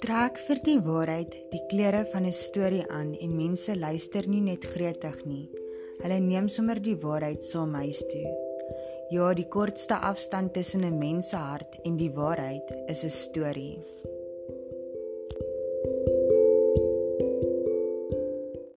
trek vir die waarheid die klere van 'n storie aan en mense luister nie net gretig nie. Hulle neem sommer die waarheid saam huis toe. Ja, die kortste afstand tussen 'n mens se hart en die waarheid is 'n storie.